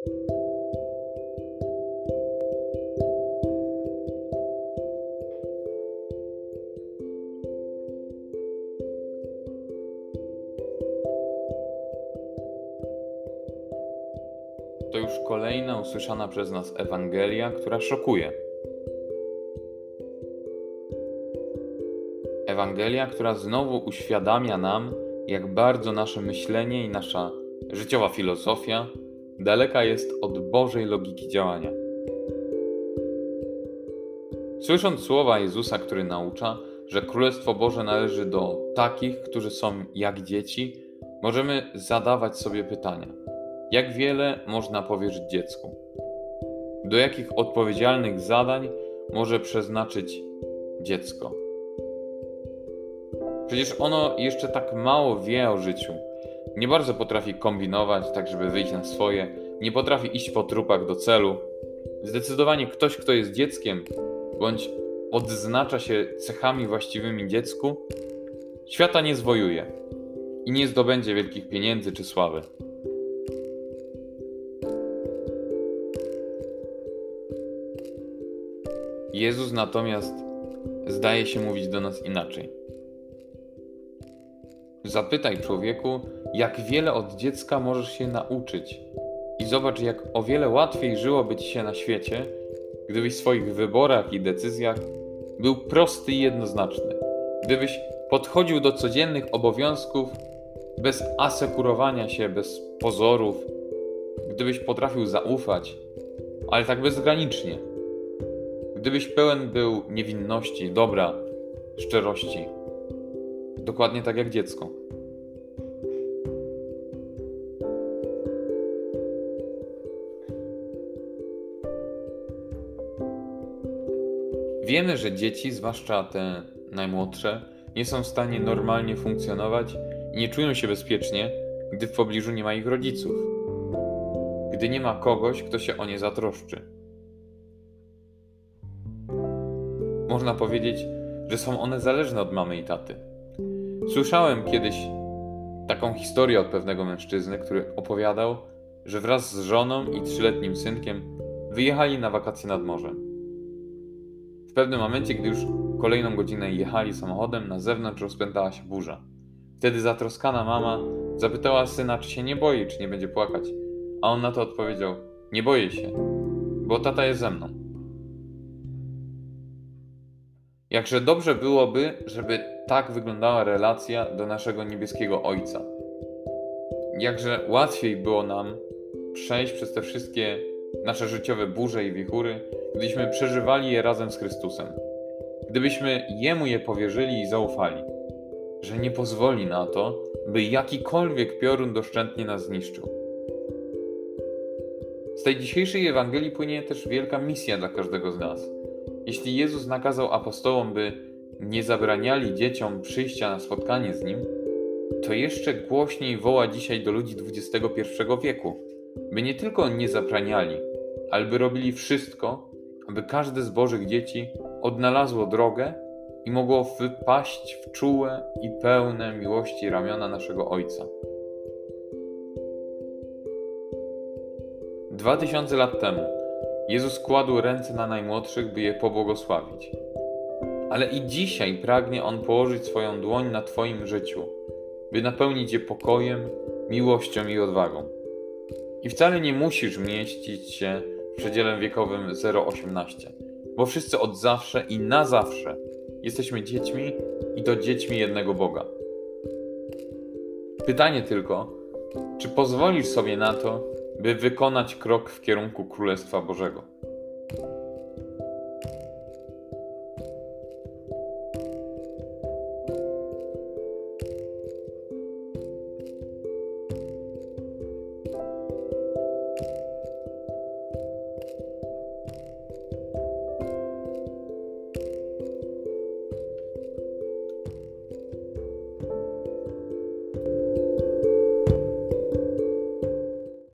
To już kolejna usłyszana przez nas Ewangelia, która szokuje. Ewangelia, która znowu uświadamia nam, jak bardzo nasze myślenie i nasza życiowa filozofia daleka jest od Bożej logiki działania. Słysząc słowa Jezusa, który naucza, że Królestwo Boże należy do takich, którzy są jak dzieci, możemy zadawać sobie pytania jak wiele można powierzyć dziecku? Do jakich odpowiedzialnych zadań może przeznaczyć dziecko? Przecież ono jeszcze tak mało wie o życiu. Nie bardzo potrafi kombinować, tak żeby wyjść na swoje, nie potrafi iść po trupach do celu. Zdecydowanie ktoś, kto jest dzieckiem, bądź odznacza się cechami właściwymi dziecku, świata nie zwojuje i nie zdobędzie wielkich pieniędzy czy sławy. Jezus natomiast zdaje się mówić do nas inaczej. Zapytaj człowieku, jak wiele od dziecka możesz się nauczyć, i zobacz, jak o wiele łatwiej żyłoby ci się na świecie, gdybyś w swoich wyborach i decyzjach był prosty i jednoznaczny. Gdybyś podchodził do codziennych obowiązków bez asekurowania się, bez pozorów, gdybyś potrafił zaufać, ale tak bezgranicznie Gdybyś pełen był niewinności, dobra, szczerości, dokładnie tak jak dziecko. Wiemy, że dzieci, zwłaszcza te najmłodsze, nie są w stanie normalnie funkcjonować i nie czują się bezpiecznie, gdy w pobliżu nie ma ich rodziców, gdy nie ma kogoś, kto się o nie zatroszczy. Można powiedzieć, że są one zależne od mamy i taty. Słyszałem kiedyś taką historię od pewnego mężczyzny, który opowiadał, że wraz z żoną i trzyletnim synkiem wyjechali na wakacje nad morzem. W pewnym momencie, gdy już kolejną godzinę jechali samochodem, na zewnątrz rozpętała się burza. Wtedy zatroskana mama zapytała syna, czy się nie boi, czy nie będzie płakać. A on na to odpowiedział: Nie boję się, bo tata jest ze mną. Jakże dobrze byłoby, żeby tak wyglądała relacja do naszego niebieskiego Ojca. Jakże łatwiej było nam przejść przez te wszystkie nasze życiowe burze i wichury, gdybyśmy przeżywali je razem z Chrystusem. Gdybyśmy Jemu je powierzyli i zaufali, że nie pozwoli na to, by jakikolwiek piorun doszczętnie nas zniszczył. Z tej dzisiejszej Ewangelii płynie też wielka misja dla każdego z nas – jeśli Jezus nakazał apostołom, by nie zabraniali dzieciom przyjścia na spotkanie z Nim, to jeszcze głośniej woła dzisiaj do ludzi XXI wieku, by nie tylko nie zabraniali, ale by robili wszystko, aby każde z Bożych dzieci odnalazło drogę i mogło wypaść w czułe i pełne miłości ramiona naszego Ojca. Dwa tysiące lat temu Jezus kładł ręce na najmłodszych, by je pobłogosławić. Ale i dzisiaj pragnie On położyć swoją dłoń na Twoim życiu, by napełnić je pokojem, miłością i odwagą. I wcale nie musisz mieścić się w przedziale wiekowym 0,18, bo wszyscy od zawsze i na zawsze jesteśmy dziećmi i to dziećmi jednego Boga. Pytanie tylko, czy pozwolisz sobie na to, by wykonać krok w kierunku Królestwa Bożego.